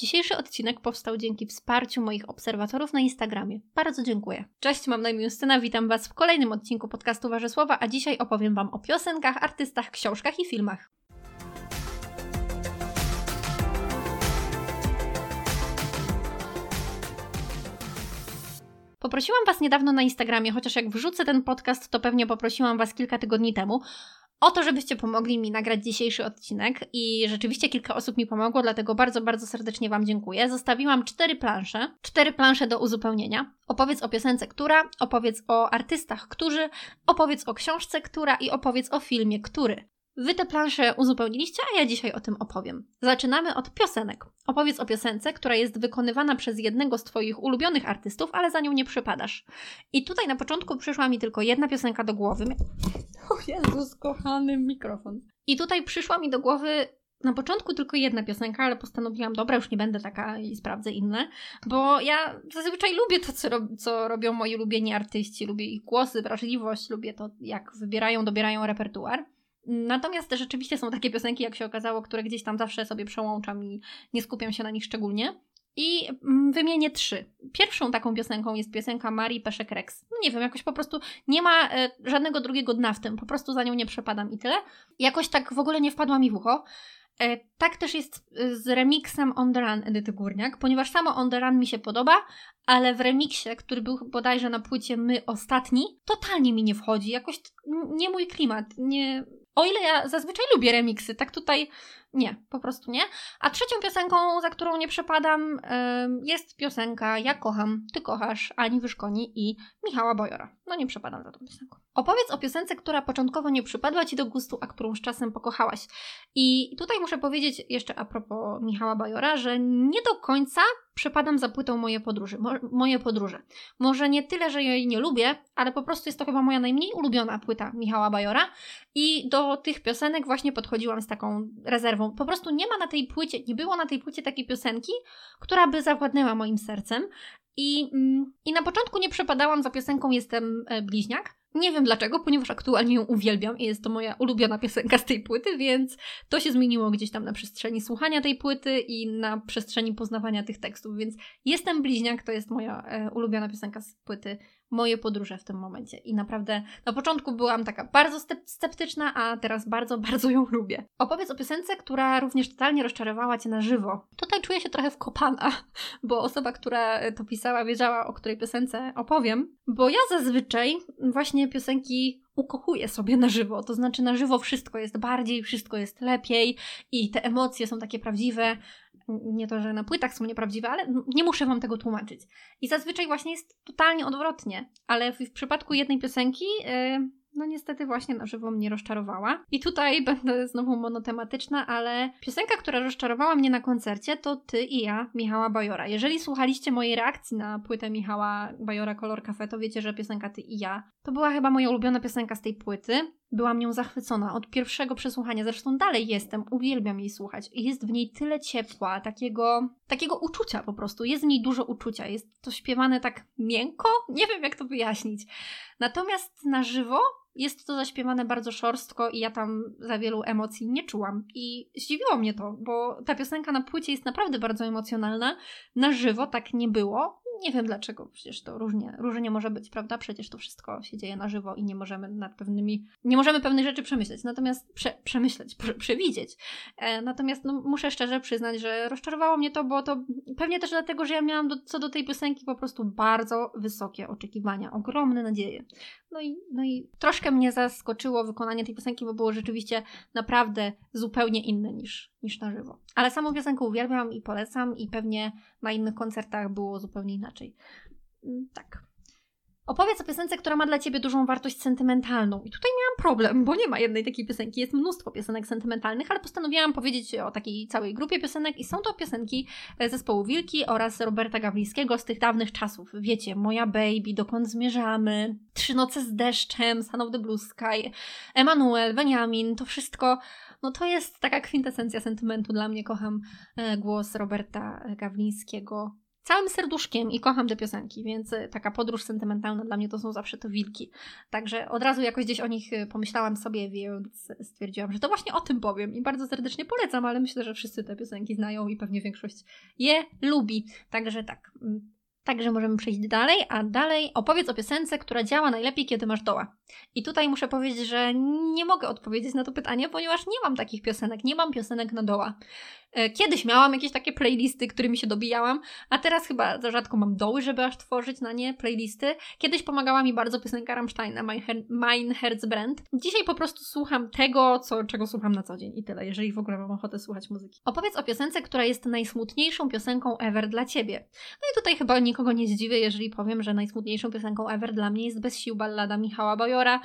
Dzisiejszy odcinek powstał dzięki wsparciu moich obserwatorów na Instagramie. Bardzo dziękuję. Cześć, mam na imię Justyna, witam Was w kolejnym odcinku podcastu Warzysława, a dzisiaj opowiem Wam o piosenkach, artystach, książkach i filmach. Poprosiłam Was niedawno na Instagramie, chociaż jak wrzucę ten podcast, to pewnie poprosiłam Was kilka tygodni temu, o to, żebyście pomogli mi nagrać dzisiejszy odcinek i rzeczywiście kilka osób mi pomogło, dlatego bardzo, bardzo serdecznie Wam dziękuję. Zostawiłam cztery plansze, cztery plansze do uzupełnienia. Opowiedz o piosence, która, opowiedz o artystach, którzy, opowiedz o książce, która i opowiedz o filmie, który. Wy te plansze uzupełniliście, a ja dzisiaj o tym opowiem. Zaczynamy od piosenek. Opowiedz o piosence, która jest wykonywana przez jednego z Twoich ulubionych artystów, ale za nią nie przypadasz. I tutaj na początku przyszła mi tylko jedna piosenka do głowy. O Jezus, kochany mikrofon. I tutaj przyszła mi do głowy na początku tylko jedna piosenka, ale postanowiłam, dobra, już nie będę taka i sprawdzę inne, bo ja zazwyczaj lubię to, co, rob, co robią moi ulubieni artyści. Lubię ich głosy, wrażliwość, lubię to, jak wybierają, dobierają repertuar. Natomiast rzeczywiście są takie piosenki, jak się okazało, które gdzieś tam zawsze sobie przełączam i nie skupiam się na nich szczególnie. I mm, wymienię trzy. Pierwszą taką piosenką jest piosenka Marii Peszek Rex. No nie wiem, jakoś po prostu nie ma e, żadnego drugiego dna w tym, po prostu za nią nie przepadam i tyle. Jakoś tak w ogóle nie wpadła mi w ucho. E, tak też jest e, z remixem On The Run Edyty Górniak, ponieważ samo On The Run mi się podoba, ale w remiksie, który był bodajże na płycie My Ostatni, totalnie mi nie wchodzi. Jakoś nie mój klimat. Nie, o ile ja zazwyczaj lubię remiksy, tak tutaj nie, po prostu nie. A trzecią piosenką, za którą nie przepadam, jest piosenka Ja kocham, ty kochasz Ani Wyszkoni i Michała Bojora. No nie przepadam za tą piosenką. Opowiedz o piosence, która początkowo nie przypadła Ci do gustu, a którą z czasem pokochałaś. I tutaj muszę powiedzieć jeszcze a propos Michała Bajora, że nie do końca przepadam za płytą Moje podróże. Mo moje podróże. Może nie tyle, że jej nie lubię, ale po prostu jest to chyba moja najmniej ulubiona płyta Michała Bajora i do tych piosenek właśnie podchodziłam z taką rezerwą. Po prostu nie ma na tej płycie, nie było na tej płycie takiej piosenki, która by zawładnęła moim sercem. I, mm, I na początku nie przepadałam za piosenką Jestem e, bliźniak, nie wiem dlaczego, ponieważ aktualnie ją uwielbiam i jest to moja ulubiona piosenka z tej płyty, więc to się zmieniło gdzieś tam na przestrzeni słuchania tej płyty i na przestrzeni poznawania tych tekstów, więc Jestem bliźniak to jest moja e, ulubiona piosenka z płyty moje podróże w tym momencie. I naprawdę na początku byłam taka bardzo sceptyczna, a teraz bardzo, bardzo ją lubię. Opowiedz o piosence, która również totalnie rozczarowała Cię na żywo. Tutaj czuję się trochę wkopana, bo osoba, która to pisała, wiedziała, o której piosence opowiem, bo ja zazwyczaj właśnie piosenki ukochuję sobie na żywo. To znaczy, na żywo wszystko jest bardziej, wszystko jest lepiej i te emocje są takie prawdziwe nie to, że na płytach są nieprawdziwe, ale nie muszę Wam tego tłumaczyć. I zazwyczaj właśnie jest totalnie odwrotnie, ale w, w przypadku jednej piosenki, yy, no niestety właśnie na żywo mnie rozczarowała. I tutaj będę znowu monotematyczna, ale piosenka, która rozczarowała mnie na koncercie, to Ty i ja, Michała Bajora. Jeżeli słuchaliście mojej reakcji na płytę Michała Bajora Color Cafe, to wiecie, że piosenka Ty i ja to była chyba moja ulubiona piosenka z tej płyty. Byłam nią zachwycona od pierwszego przesłuchania, zresztą dalej jestem, uwielbiam jej słuchać. Jest w niej tyle ciepła, takiego, takiego uczucia po prostu. Jest w niej dużo uczucia, jest to śpiewane tak miękko, nie wiem jak to wyjaśnić. Natomiast na żywo jest to zaśpiewane bardzo szorstko i ja tam za wielu emocji nie czułam. I zdziwiło mnie to, bo ta piosenka na płycie jest naprawdę bardzo emocjonalna. Na żywo tak nie było. Nie wiem dlaczego, przecież to różnie, różnie może być, prawda? Przecież to wszystko się dzieje na żywo i nie możemy nad pewnymi, nie możemy pewnych rzeczy przemyśleć, natomiast prze, przemyśleć, prze, przewidzieć. E, natomiast no, muszę szczerze przyznać, że rozczarowało mnie to, bo to pewnie też dlatego, że ja miałam do, co do tej piosenki po prostu bardzo wysokie oczekiwania, ogromne nadzieje. No i, no i troszkę mnie zaskoczyło wykonanie tej piosenki, bo było rzeczywiście naprawdę zupełnie inne niż, niż na żywo. Ale samą piosenkę uwielbiam i polecam i pewnie na innych koncertach było zupełnie inaczej. Mm, tak. Opowiedz o piosence, która ma dla ciebie dużą wartość sentymentalną. I tutaj miałam problem, bo nie ma jednej takiej piosenki. Jest mnóstwo piosenek sentymentalnych, ale postanowiłam powiedzieć o takiej całej grupie piosenek i są to piosenki e, zespołu Wilki oraz Roberta Gawlińskiego z tych dawnych czasów. Wiecie, Moja Baby, Dokąd Zmierzamy, Trzy Noce z Deszczem, Son of the Blue Sky, Emanuel, Benjamin, to wszystko no to jest taka kwintesencja sentymentu dla mnie. Kocham e, głos Roberta Gawlińskiego całym serduszkiem i kocham te piosenki, więc y, taka podróż sentymentalna dla mnie to są zawsze to wilki. Także od razu jakoś gdzieś o nich y, pomyślałam sobie, więc stwierdziłam, że to właśnie o tym powiem i bardzo serdecznie polecam, ale myślę, że wszyscy te piosenki znają i pewnie większość je lubi. Także tak. Mm, Także możemy przejść dalej, a dalej opowiedz o piosence, która działa najlepiej, kiedy masz doła. I tutaj muszę powiedzieć, że nie mogę odpowiedzieć na to pytanie, ponieważ nie mam takich piosenek, nie mam piosenek na doła. E, kiedyś miałam jakieś takie playlisty, którymi się dobijałam, a teraz chyba za rzadko mam doły, żeby aż tworzyć na nie playlisty. Kiedyś pomagała mi bardzo piosenka Rammsteina, Mein Herzbrand. Dzisiaj po prostu słucham tego, co, czego słucham na co dzień i tyle, jeżeli w ogóle mam ochotę słuchać muzyki. Opowiedz o piosence, która jest najsmutniejszą piosenką ever dla Ciebie. No i tutaj chyba nikogo nie zdziwię, jeżeli powiem, że najsmutniejszą piosenką ever dla mnie jest Bez sił ballada Michała Bajora,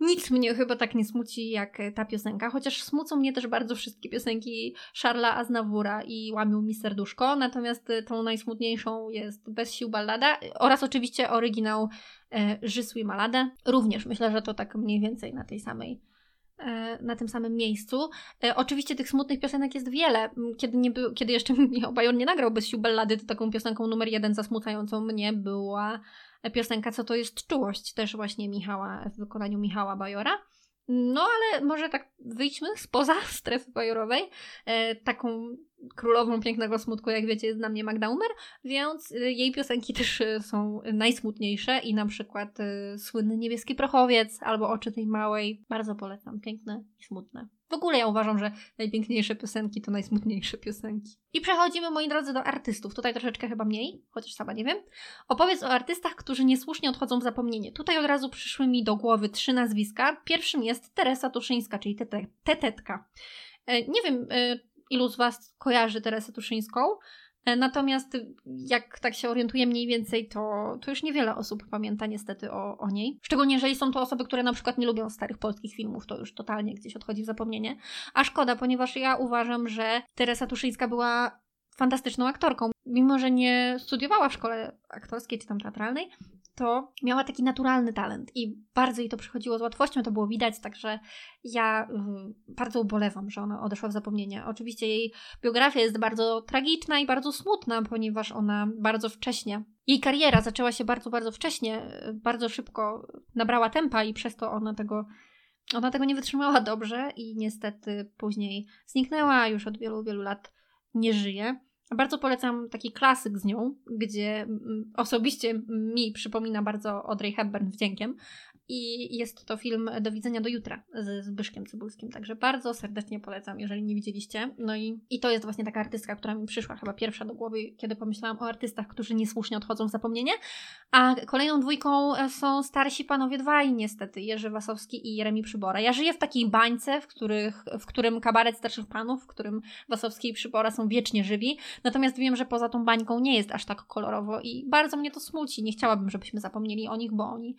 nic mnie chyba tak nie smuci jak ta piosenka, chociaż smucą mnie też bardzo wszystkie piosenki Charla Aznawura i Łamił mi serduszko, natomiast tą najsmutniejszą jest Bez sił ballada oraz oczywiście oryginał e, Żysły Maladę. Również myślę, że to tak mniej więcej na tej samej e, na tym samym miejscu. E, oczywiście tych smutnych piosenek jest wiele. Kiedy, nie był, kiedy jeszcze Michał Bajor nie nagrał Bez sił ballady, to taką piosenką numer jeden zasmucającą mnie była piosenka Co to jest czułość, też właśnie Michała, w wykonaniu Michała Bajora. No ale może tak wyjdźmy spoza strefy bajorowej. E, taką królową pięknego smutku, jak wiecie, jest dla mnie Magda Umer, więc e, jej piosenki też e, są najsmutniejsze i na przykład e, słynny Niebieski Prochowiec albo Oczy tej Małej. Bardzo polecam, piękne i smutne. W ogóle ja uważam, że najpiękniejsze piosenki to najsmutniejsze piosenki. I przechodzimy, moi drodzy, do artystów. Tutaj troszeczkę chyba mniej, chociaż sama nie wiem. Opowiedz o artystach, którzy niesłusznie odchodzą w zapomnienie. Tutaj od razu przyszły mi do głowy trzy nazwiska. Pierwszym jest Teresa Tuszyńska, czyli Tetetka. Nie wiem, ilu z Was kojarzy Teresę Tuszyńską. E, natomiast jak tak się orientuję mniej więcej, to, to już niewiele osób pamięta niestety o, o niej. Szczególnie jeżeli są to osoby, które na przykład nie lubią starych polskich filmów, to już totalnie gdzieś odchodzi w zapomnienie. A szkoda, ponieważ ja uważam, że Teresa Tuszyńska była fantastyczną aktorką. Mimo, że nie studiowała w szkole aktorskiej czy tam teatralnej, to miała taki naturalny talent i bardzo jej to przychodziło z łatwością, to było widać, także ja y, bardzo ubolewam, że ona odeszła w zapomnienie. Oczywiście jej biografia jest bardzo tragiczna i bardzo smutna, ponieważ ona bardzo wcześnie, jej kariera zaczęła się bardzo, bardzo wcześnie, bardzo szybko nabrała tempa i przez to ona tego ona tego nie wytrzymała dobrze i niestety później zniknęła, już od wielu, wielu lat nie żyje. Bardzo polecam taki klasyk z nią, gdzie mm, osobiście mi przypomina bardzo Audrey Hepburn wdziękiem, i jest to film Do widzenia do jutra z Zbyszkiem Cybulskim, także bardzo serdecznie polecam, jeżeli nie widzieliście. No i, i to jest właśnie taka artystka, która mi przyszła chyba pierwsza do głowy, kiedy pomyślałam o artystach, którzy niesłusznie odchodzą w zapomnienie. A kolejną dwójką e, są starsi panowie dwaj niestety, Jerzy Wasowski i Jeremi Przybora. Ja żyję w takiej bańce, w, których, w którym kabaret starszych panów, w którym Wasowski i Przybora są wiecznie żywi, natomiast wiem, że poza tą bańką nie jest aż tak kolorowo i bardzo mnie to smuci. Nie chciałabym, żebyśmy zapomnieli o nich, bo oni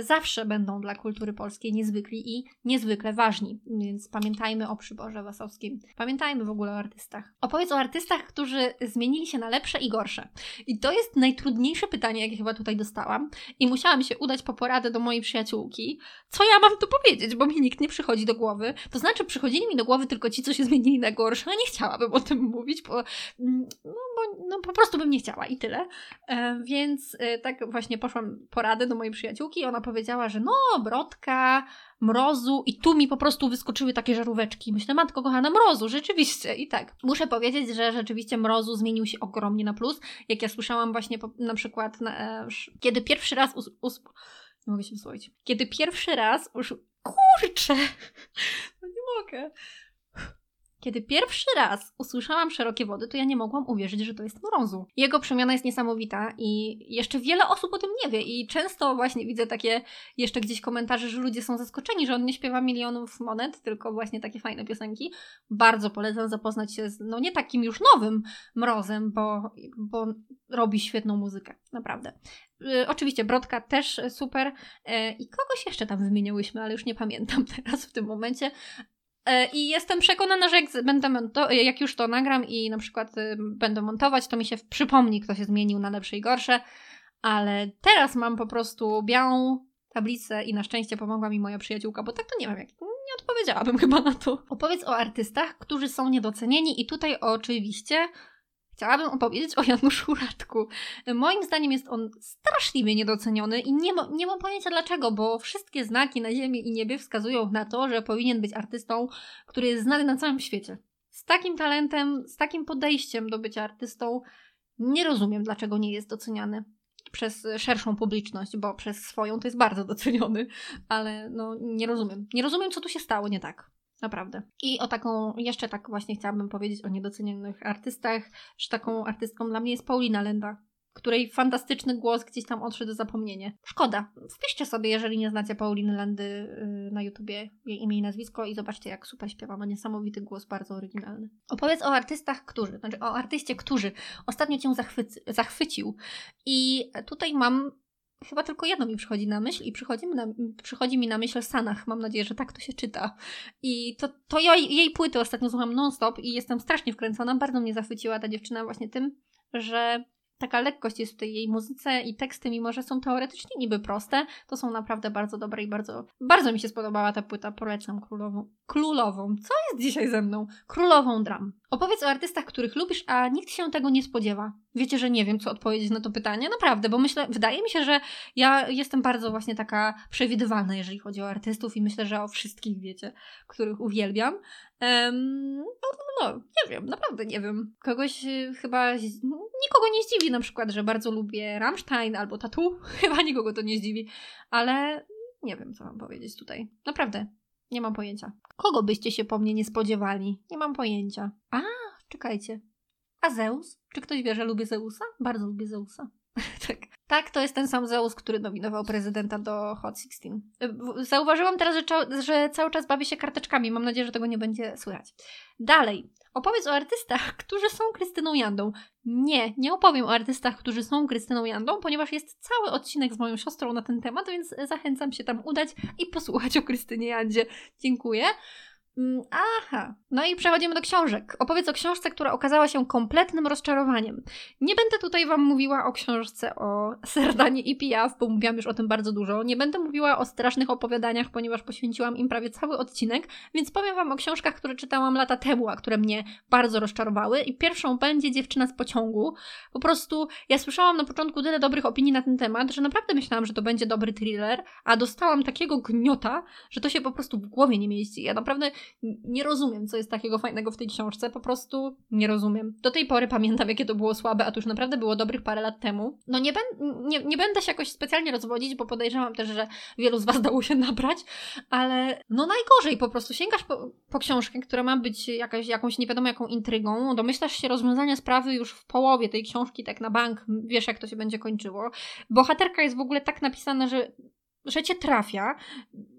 zawsze będą dla kultury polskiej niezwykli i niezwykle ważni. Więc pamiętajmy o Przyborze Wasowskim. Pamiętajmy w ogóle o artystach. Opowiedz o artystach, którzy zmienili się na lepsze i gorsze. I to jest najtrudniejsze pytanie, jakie chyba tutaj dostałam. I musiałam się udać po poradę do mojej przyjaciółki. Co ja mam tu powiedzieć, bo mi nikt nie przychodzi do głowy. To znaczy, przychodzili mi do głowy tylko ci, co się zmienili na gorsze, a nie chciałabym o tym mówić, bo, mm, no, bo no, po prostu bym nie chciała i tyle. E, więc e, tak właśnie poszłam poradę do mojej przyjaciółki. Ona powiedziała, że no, brodka, mrozu i tu mi po prostu wyskoczyły takie żaróweczki. Myślę, matko kochana, mrozu, rzeczywiście. I tak, muszę powiedzieć, że rzeczywiście mrozu zmienił się ogromnie na plus. Jak ja słyszałam właśnie po, na przykład, na, e, kiedy pierwszy raz us, us, nie mogę się wysłowić. Kiedy pierwszy raz już... Kurczę! No nie mogę. Kiedy pierwszy raz usłyszałam szerokie wody, to ja nie mogłam uwierzyć, że to jest mrozu. Jego przemiana jest niesamowita i jeszcze wiele osób o tym nie wie i często właśnie widzę takie jeszcze gdzieś komentarze, że ludzie są zaskoczeni, że on nie śpiewa milionów monet, tylko właśnie takie fajne piosenki. Bardzo polecam zapoznać się z, no nie takim już nowym mrozem, bo, bo robi świetną muzykę, naprawdę. Yy, oczywiście Brodka też super yy, i kogoś jeszcze tam wymieniałyśmy, ale już nie pamiętam teraz w tym momencie. E, I jestem przekonana, że jak, będę jak już to nagram i na przykład y, będę montować, to mi się przypomni, kto się zmienił na lepsze i gorsze. Ale teraz mam po prostu białą tablicę i na szczęście pomogła mi moja przyjaciółka, bo tak to nie wiem, jak nie odpowiedziałabym chyba na to. Opowiedz o artystach, którzy są niedocenieni i tutaj oczywiście chciałabym opowiedzieć o Januszu Radku. Moim zdaniem jest on straszliwie niedoceniony i nie, ma, nie mam pojęcia dlaczego, bo wszystkie znaki na ziemi i niebie wskazują na to, że powinien być artystą, który jest znany na całym świecie. Z takim talentem, z takim podejściem do bycia artystą nie rozumiem, dlaczego nie jest doceniany przez szerszą publiczność, bo przez swoją to jest bardzo doceniony, ale no nie rozumiem. Nie rozumiem, co tu się stało nie tak. Naprawdę. I o taką, jeszcze tak właśnie chciałabym powiedzieć o niedocenionych artystach, że taką artystką dla mnie jest Paulina Lenda, której fantastyczny głos gdzieś tam odszedł zapomnienie. Szkoda. Wpiszcie sobie, jeżeli nie znacie Pauliny Landy y, na YouTubie, jej imię i nazwisko i zobaczcie, jak super śpiewa. Ma niesamowity głos, bardzo oryginalny. Opowiedz o artystach, którzy, znaczy o artyście, którzy ostatnio cię zachwyci, zachwycił. I tutaj mam Chyba tylko jedno mi przychodzi na myśl i przychodzi mi na, przychodzi mi na myśl Sanach. Mam nadzieję, że tak to się czyta. I to, to ja jej płyty ostatnio słucham non-stop i jestem strasznie wkręcona. Bardzo mnie zachwyciła ta dziewczyna właśnie tym, że taka lekkość jest w tej jej muzyce i teksty, mimo że są teoretycznie niby proste, to są naprawdę bardzo dobre i bardzo, bardzo mi się spodobała ta płyta. Polecam królową. Królową. Co jest dzisiaj ze mną? Królową dram. Opowiedz o artystach, których lubisz, a nikt się tego nie spodziewa. Wiecie, że nie wiem, co odpowiedzieć na to pytanie? Naprawdę, bo myślę, wydaje mi się, że ja jestem bardzo właśnie taka przewidywalna, jeżeli chodzi o artystów i myślę, że o wszystkich wiecie, których uwielbiam. Um, no, no, nie wiem, naprawdę nie wiem. Kogoś y, chyba, nikogo nie zdziwi na przykład, że bardzo lubię Rammstein albo Tatu. Chyba nikogo to nie zdziwi, ale nie wiem, co mam powiedzieć tutaj. Naprawdę, nie mam pojęcia. Kogo byście się po mnie nie spodziewali? Nie mam pojęcia. A, czekajcie. A Zeus? Czy ktoś wie, że lubię Zeusa? Bardzo lubię Zeusa. tak. tak, to jest ten sam Zeus, który nominował prezydenta do Hot 16. Zauważyłam teraz, że, że cały czas bawię się karteczkami. Mam nadzieję, że tego nie będzie słychać. Dalej. Opowiedz o artystach, którzy są Krystyną Jandą. Nie, nie opowiem o artystach, którzy są Krystyną Jandą, ponieważ jest cały odcinek z moją siostrą na ten temat, więc zachęcam się tam udać i posłuchać o Krystynie Jandzie. Dziękuję. Mm, aha, no i przechodzimy do książek. Opowiedz o książce, która okazała się kompletnym rozczarowaniem. Nie będę tutaj Wam mówiła o książce o Serdanie i Piaf, bo mówiłam już o tym bardzo dużo. Nie będę mówiła o strasznych opowiadaniach, ponieważ poświęciłam im prawie cały odcinek, więc powiem Wam o książkach, które czytałam lata temu, a które mnie bardzo rozczarowały. I pierwszą będzie Dziewczyna z pociągu. Po prostu ja słyszałam na początku tyle dobrych opinii na ten temat, że naprawdę myślałam, że to będzie dobry thriller, a dostałam takiego gniota, że to się po prostu w głowie nie mieści. Ja naprawdę nie rozumiem, co jest takiego fajnego w tej książce, po prostu nie rozumiem. Do tej pory pamiętam, jakie to było słabe, a to już naprawdę było dobrych parę lat temu. No nie, nie, nie będę się jakoś specjalnie rozwodzić, bo podejrzewam też, że wielu z Was dało się nabrać, ale no najgorzej po prostu sięgasz po, po książkę, która ma być jakaś, jakąś nie wiadomo jaką intrygą, domyślasz się rozwiązania sprawy już w połowie tej książki, tak na bank, wiesz jak to się będzie kończyło. Bohaterka jest w ogóle tak napisana, że że cię trafia.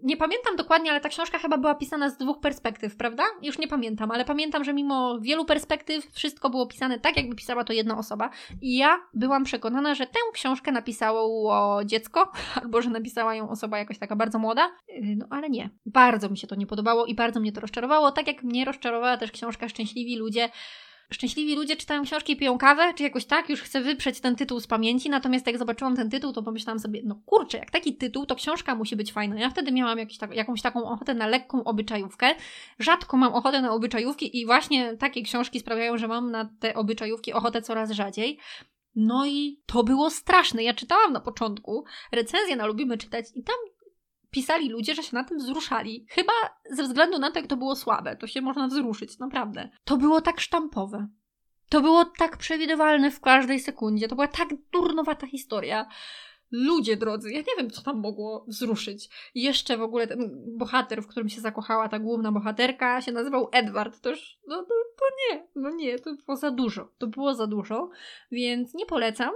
Nie pamiętam dokładnie, ale ta książka chyba była pisana z dwóch perspektyw, prawda? Już nie pamiętam, ale pamiętam, że mimo wielu perspektyw wszystko było pisane tak, jakby pisała to jedna osoba. I ja byłam przekonana, że tę książkę napisało dziecko, albo że napisała ją osoba jakaś taka bardzo młoda. Yy, no ale nie. Bardzo mi się to nie podobało i bardzo mnie to rozczarowało, tak jak mnie rozczarowała też książka Szczęśliwi Ludzie Szczęśliwi ludzie czytają książki i piją kawę, czy jakoś tak, już chcę wyprzeć ten tytuł z pamięci, natomiast jak zobaczyłam ten tytuł, to pomyślałam sobie, no kurczę, jak taki tytuł, to książka musi być fajna. Ja wtedy miałam jakiś tak, jakąś taką ochotę na lekką obyczajówkę. Rzadko mam ochotę na obyczajówki i właśnie takie książki sprawiają, że mam na te obyczajówki ochotę coraz rzadziej. No i to było straszne. Ja czytałam na początku recenzję na Lubimy Czytać i tam pisali ludzie, że się na tym wzruszali. Chyba ze względu na to, jak to było słabe. To się można wzruszyć, naprawdę. To było tak sztampowe. To było tak przewidywalne w każdej sekundzie. To była tak durnowata historia. Ludzie drodzy, ja nie wiem, co tam mogło wzruszyć. Jeszcze w ogóle ten bohater, w którym się zakochała ta główna bohaterka, się nazywał Edward. To już, no, no to nie, no nie, to było za dużo. To było za dużo, więc nie polecam.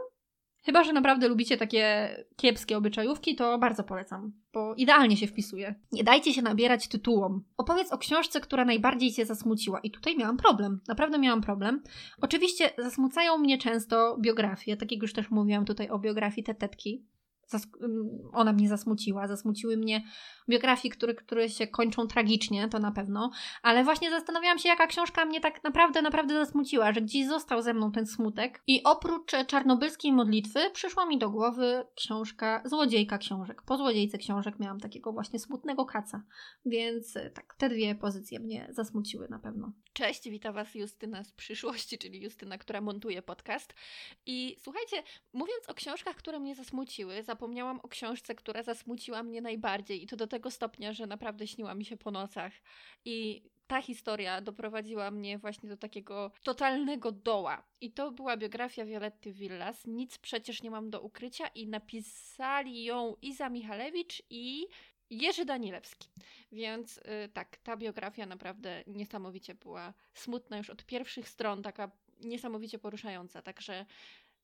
Chyba, że naprawdę lubicie takie kiepskie obyczajówki, to bardzo polecam, bo idealnie się wpisuje. Nie dajcie się nabierać tytułom. Opowiedz o książce, która najbardziej cię zasmuciła. I tutaj miałam problem, naprawdę miałam problem. Oczywiście zasmucają mnie często biografie, tak jak już też mówiłam tutaj o biografii Tetetki. Ona mnie zasmuciła. Zasmuciły mnie biografii, które, które się kończą tragicznie, to na pewno. Ale właśnie zastanawiałam się, jaka książka mnie tak naprawdę, naprawdę zasmuciła, że gdzieś został ze mną ten smutek. I oprócz czarnobylskiej modlitwy przyszła mi do głowy książka Złodziejka Książek. Po Złodziejce Książek miałam takiego właśnie smutnego kaca. Więc e, tak, te dwie pozycje mnie zasmuciły na pewno. Cześć, witam Was Justyna z przyszłości, czyli Justyna, która montuje podcast. I słuchajcie, mówiąc o książkach, które mnie zasmuciły, zapomniałam o książce, która zasmuciła mnie najbardziej i to do tego stopnia, że naprawdę śniła mi się po nocach. I ta historia doprowadziła mnie właśnie do takiego totalnego doła. I to była biografia Violetty Villas. Nic przecież nie mam do ukrycia i napisali ją Iza Michalewicz i Jerzy Danilewski. Więc yy, tak, ta biografia naprawdę niesamowicie była smutna już od pierwszych stron, taka niesamowicie poruszająca. Także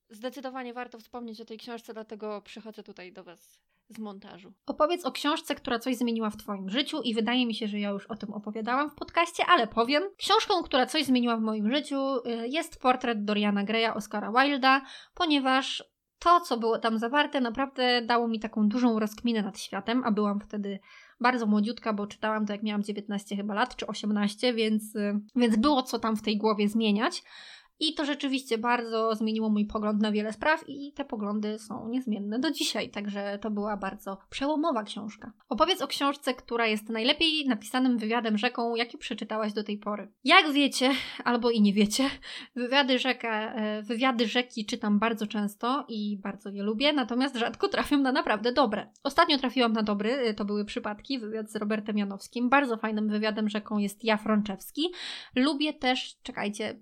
zdecydowanie warto wspomnieć o tej książce, dlatego przychodzę tutaj do Was z montażu. Opowiedz o książce, która coś zmieniła w Twoim życiu i wydaje mi się, że ja już o tym opowiadałam w podcaście, ale powiem. Książką, która coś zmieniła w moim życiu y, jest portret Doriana Greya Oscara Wilda, ponieważ to, co było tam zawarte, naprawdę dało mi taką dużą rozkminę nad światem, a byłam wtedy bardzo młodziutka, bo czytałam to jak miałam 19 chyba lat, czy 18, więc, y, więc było co tam w tej głowie zmieniać. I to rzeczywiście bardzo zmieniło mój pogląd na wiele spraw i te poglądy są niezmienne do dzisiaj, także to była bardzo przełomowa książka. Opowiedz o książce, która jest najlepiej napisanym wywiadem rzeką, jaki przeczytałaś do tej pory. Jak wiecie, albo i nie wiecie, wywiady, rzeka, e, wywiady rzeki czytam bardzo często i bardzo je lubię, natomiast rzadko trafiam na naprawdę dobre. Ostatnio trafiłam na dobry, e, to były przypadki, wywiad z Robertem Janowskim. Bardzo fajnym wywiadem rzeką jest Ja Frączewski. Lubię też, czekajcie,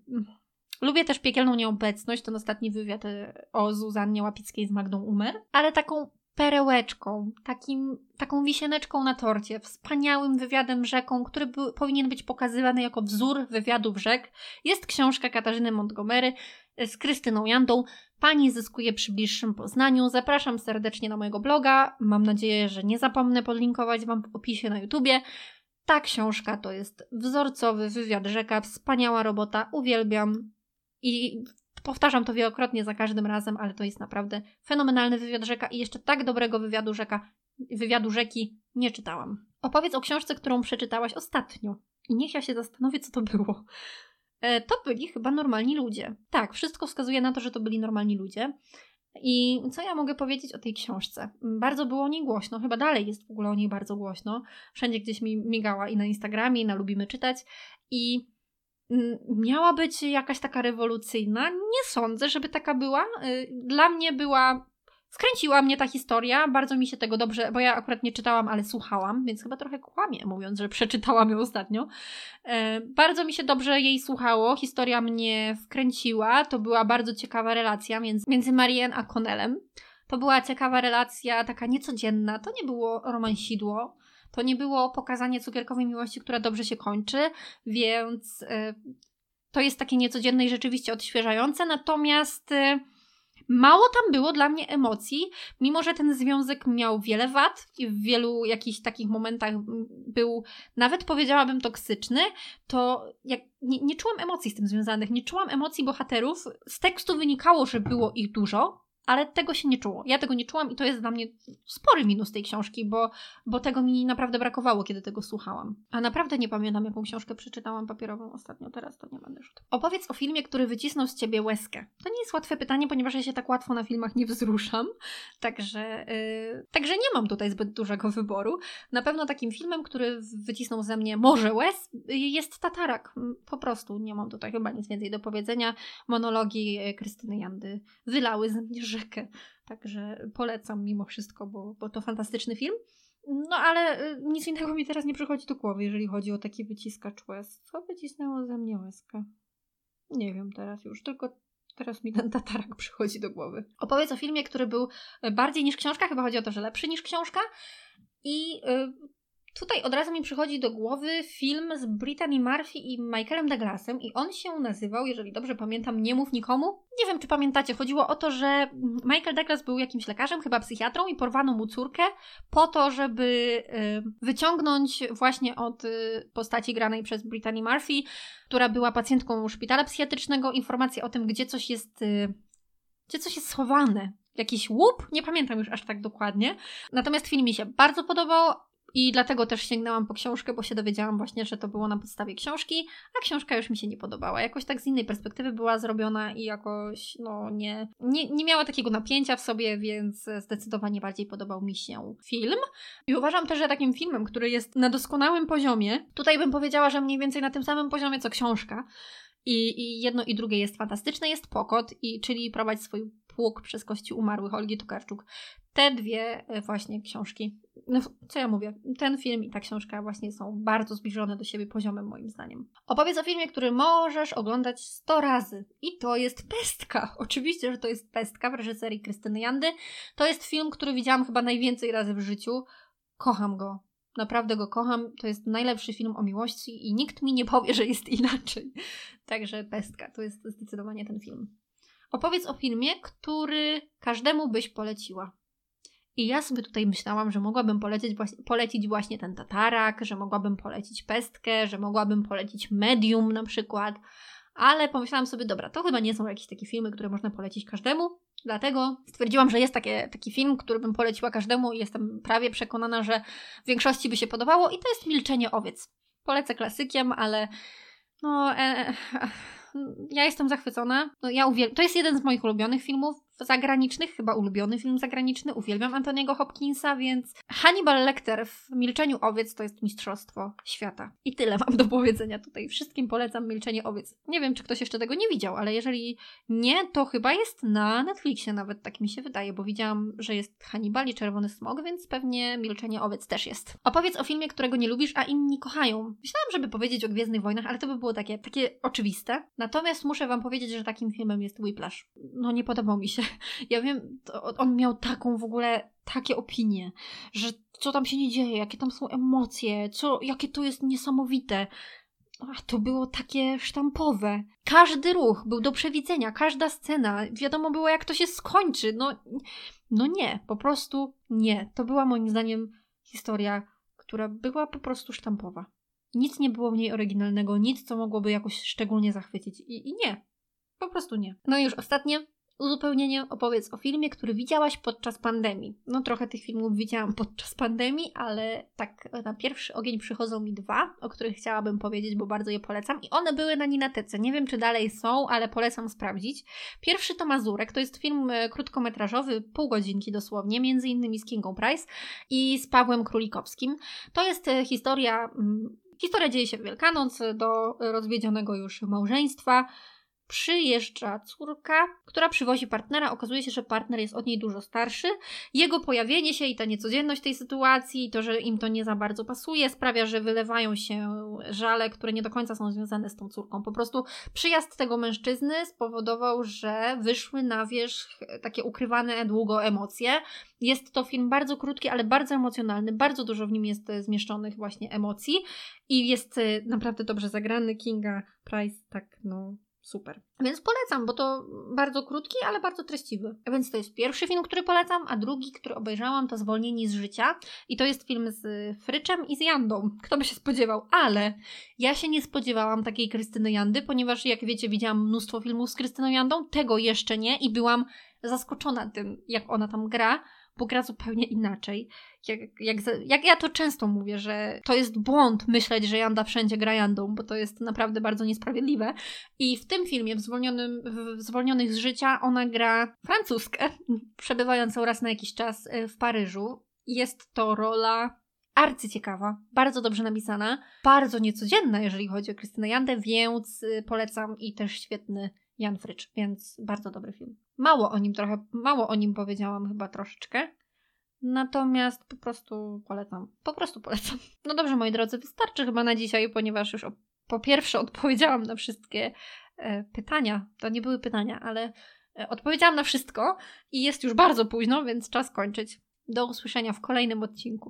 Lubię też piekielną nieobecność, ten ostatni wywiad e, o Zuzannie Łapickiej z Magdą Umer, ale taką perełeczką, takim, taką wisieneczką na torcie, wspaniałym wywiadem rzeką, który by, powinien być pokazywany jako wzór wywiadów rzek, jest książka Katarzyny Montgomery e, z Krystyną Jandą. Pani zyskuje przy bliższym poznaniu. Zapraszam serdecznie na mojego bloga. Mam nadzieję, że nie zapomnę podlinkować Wam w opisie na YouTubie. Ta książka to jest wzorcowy wywiad rzeka, wspaniała robota, uwielbiam. I powtarzam to wielokrotnie za każdym razem, ale to jest naprawdę fenomenalny wywiad rzeka i jeszcze tak dobrego wywiadu rzeka, wywiadu rzeki nie czytałam. Opowiedz o książce, którą przeczytałaś ostatnio. I niech ja się zastanowię, co to było. E, to byli chyba normalni ludzie. Tak, wszystko wskazuje na to, że to byli normalni ludzie. I co ja mogę powiedzieć o tej książce? Bardzo było o niej głośno, chyba dalej jest w ogóle o niej bardzo głośno. Wszędzie gdzieś mi migała i na Instagramie, i na Lubimy Czytać. I miała być jakaś taka rewolucyjna. Nie sądzę, żeby taka była. Y, dla mnie była. Skręciła mnie ta historia, bardzo mi się tego dobrze, bo ja akurat nie czytałam, ale słuchałam, więc chyba trochę kłamię, mówiąc, że przeczytałam ją ostatnio. E, bardzo mi się dobrze jej słuchało, historia mnie wkręciła, to była bardzo ciekawa relacja między, między Marianne a Connellem. To była ciekawa relacja, taka niecodzienna, to nie było romansidło, to nie było pokazanie cukierkowej miłości, która dobrze się kończy, więc y, to jest takie niecodzienne i rzeczywiście odświeżające. Natomiast y, mało tam było dla mnie emocji, mimo że ten związek miał wiele wad i w wielu jakichś takich momentach był nawet powiedziałabym toksyczny, to jak, nie, nie czułam emocji z tym związanych, nie czułam emocji bohaterów. Z tekstu wynikało, że było ich dużo, ale tego się nie czuło. Ja tego nie czułam i to jest dla mnie spory minus tej książki, bo, bo tego mi naprawdę brakowało, kiedy tego słuchałam. A naprawdę nie pamiętam, jaką książkę przeczytałam papierową ostatnio, teraz to nie będę już. Opowiedz o filmie, który wycisnął z ciebie łezkę. To nie jest łatwe pytanie, ponieważ ja się tak łatwo na filmach nie wzruszam, także, yy, także nie mam tutaj zbyt dużego wyboru. Na pewno takim filmem, który wycisnął ze mnie może łez, jest Tatarak. Po prostu nie mam tutaj chyba nic więcej do powiedzenia. Monologi Krystyny Jandy wylały ze mnie rzekę. Także polecam mimo wszystko, bo, bo to fantastyczny film. No ale y, nic innego mi teraz nie przychodzi do głowy, jeżeli chodzi o taki wyciskacz łez. Co wycisnęło ze mnie łezkę? Nie wiem teraz już, tylko teraz mi ten tatarak przychodzi do głowy. Opowiedz o filmie, który był bardziej niż książka, chyba chodzi o to, że lepszy niż książka. I y, Tutaj od razu mi przychodzi do głowy film z Brittany Murphy i Michaelem Douglasem i on się nazywał, jeżeli dobrze pamiętam, Nie mów nikomu. Nie wiem, czy pamiętacie, chodziło o to, że Michael Douglas był jakimś lekarzem, chyba psychiatrą i porwano mu córkę po to, żeby y, wyciągnąć właśnie od y, postaci granej przez Brittany Murphy, która była pacjentką szpitala psychiatrycznego, informację o tym, gdzie coś jest, y, gdzie coś jest schowane jakiś łup, nie pamiętam już aż tak dokładnie. Natomiast film mi się bardzo podobał, i dlatego też sięgnęłam po książkę, bo się dowiedziałam właśnie, że to było na podstawie książki, a książka już mi się nie podobała. Jakoś tak z innej perspektywy była zrobiona i jakoś, no nie, nie, nie miała takiego napięcia w sobie, więc zdecydowanie bardziej podobał mi się film. I uważam też, że takim filmem, który jest na doskonałym poziomie, tutaj bym powiedziała, że mniej więcej na tym samym poziomie co książka, i, I, jedno i drugie jest fantastyczne, jest Pokot, i, czyli Prowadź swój pług przez kości umarłych Olgi Tokarczuk. Te dwie e, właśnie książki, no co ja mówię, ten film i ta książka właśnie są bardzo zbliżone do siebie poziomem moim zdaniem. Opowiedz o filmie, który możesz oglądać 100 razy i to jest Pestka. Oczywiście, że to jest Pestka w reżyserii Krystyny Jandy. To jest film, który widziałam chyba najwięcej razy w życiu. Kocham go. Naprawdę go kocham. To jest najlepszy film o miłości i nikt mi nie powie, że jest inaczej. Także Pestka to jest zdecydowanie ten film. Opowiedz o filmie, który każdemu byś poleciła. I ja sobie tutaj myślałam, że mogłabym polecić, polecić właśnie ten tatarak, że mogłabym polecić pestkę, że mogłabym polecić medium na przykład, ale pomyślałam sobie, dobra, to chyba nie są jakieś takie filmy, które można polecić każdemu, dlatego stwierdziłam, że jest takie, taki film, który bym poleciła każdemu i jestem prawie przekonana, że większości by się podobało i to jest Milczenie owiec. Polecę klasykiem, ale no... E, e, ja jestem zachwycona. No, ja uwiel- to jest jeden z moich ulubionych filmów zagranicznych, chyba ulubiony film zagraniczny. Uwielbiam Antoniego Hopkinsa, więc Hannibal Lecter w Milczeniu Owiec to jest mistrzostwo świata. I tyle mam do powiedzenia tutaj. Wszystkim polecam Milczenie Owiec. Nie wiem, czy ktoś jeszcze tego nie widział, ale jeżeli nie, to chyba jest na Netflixie nawet, tak mi się wydaje, bo widziałam, że jest Hannibal i Czerwony Smog, więc pewnie Milczenie Owiec też jest. Opowiedz o filmie, którego nie lubisz, a inni kochają. Myślałam, żeby powiedzieć o Gwiezdnych Wojnach, ale to by było takie, takie oczywiste. Natomiast muszę wam powiedzieć, że takim filmem jest Whiplash. No nie podobał mi się. Ja wiem, on miał taką w ogóle, takie opinie, że co tam się nie dzieje, jakie tam są emocje, co, jakie to jest niesamowite. A to było takie sztampowe. Każdy ruch był do przewidzenia, każda scena, wiadomo było jak to się skończy. No, no nie, po prostu nie. To była moim zdaniem historia, która była po prostu sztampowa. Nic nie było w niej oryginalnego, nic, co mogłoby jakoś szczególnie zachwycić. I, i nie. Po prostu nie. No i już ostatnie, uzupełnienie opowiedz o filmie, który widziałaś podczas pandemii. No trochę tych filmów widziałam podczas pandemii, ale tak na pierwszy ogień przychodzą mi dwa, o których chciałabym powiedzieć, bo bardzo je polecam. I one były na Ninatece. Nie wiem, czy dalej są, ale polecam sprawdzić. Pierwszy to Mazurek, to jest film e, krótkometrażowy, pół godzinki dosłownie, między innymi z Kingą Price i z Pawłem Królikowskim. To jest e, historia... Mm, historia dzieje się w Wielkanoc do rozwiedzionego już małżeństwa przyjeżdża córka, która przywozi partnera. Okazuje się, że partner jest od niej dużo starszy. Jego pojawienie się i ta niecodzienność tej sytuacji, i to, że im to nie za bardzo pasuje, sprawia, że wylewają się żale, które nie do końca są związane z tą córką. Po prostu przyjazd tego mężczyzny spowodował, że wyszły na wierzch takie ukrywane długo emocje. Jest to film bardzo krótki, ale bardzo emocjonalny. Bardzo dużo w nim jest zmieszczonych właśnie emocji i jest naprawdę dobrze zagrany. Kinga Price, tak no super. Więc polecam, bo to bardzo krótki, ale bardzo treściwy. Więc to jest pierwszy film, który polecam, a drugi, który obejrzałam, to Zwolnieni z życia. I to jest film z Fryczem i z Jandą. Kto by się spodziewał? Ale ja się nie spodziewałam takiej Krystyny Jandy, ponieważ jak wiecie, widziałam mnóstwo filmów z Krystyną Jandą, tego jeszcze nie i byłam zaskoczona tym, jak ona tam gra bo gra zupełnie inaczej. Jak, jak, jak ja to często mówię, że to jest błąd myśleć, że Janda wszędzie gra Jandą, bo to jest naprawdę bardzo niesprawiedliwe. I w tym filmie, w, zwolnionym, w Zwolnionych z życia, ona gra francuskę, przebywającą raz na jakiś czas e, w Paryżu. Jest to rola arcyciekawa, bardzo dobrze napisana, bardzo niecodzienna, jeżeli chodzi o Krystynę Jandę, więc e, polecam i też świetny Jan Frycz, więc bardzo dobry film. Mało o nim trochę, mało o nim powiedziałam chyba troszeczkę. Natomiast po prostu polecam. Po prostu polecam. No dobrze, moi drodzy, wystarczy chyba na dzisiaj, ponieważ już po pierwsze odpowiedziałam na wszystkie e, pytania. To nie były pytania, ale e, odpowiedziałam na wszystko i jest już bardzo późno, więc czas kończyć. Do usłyszenia w kolejnym odcinku.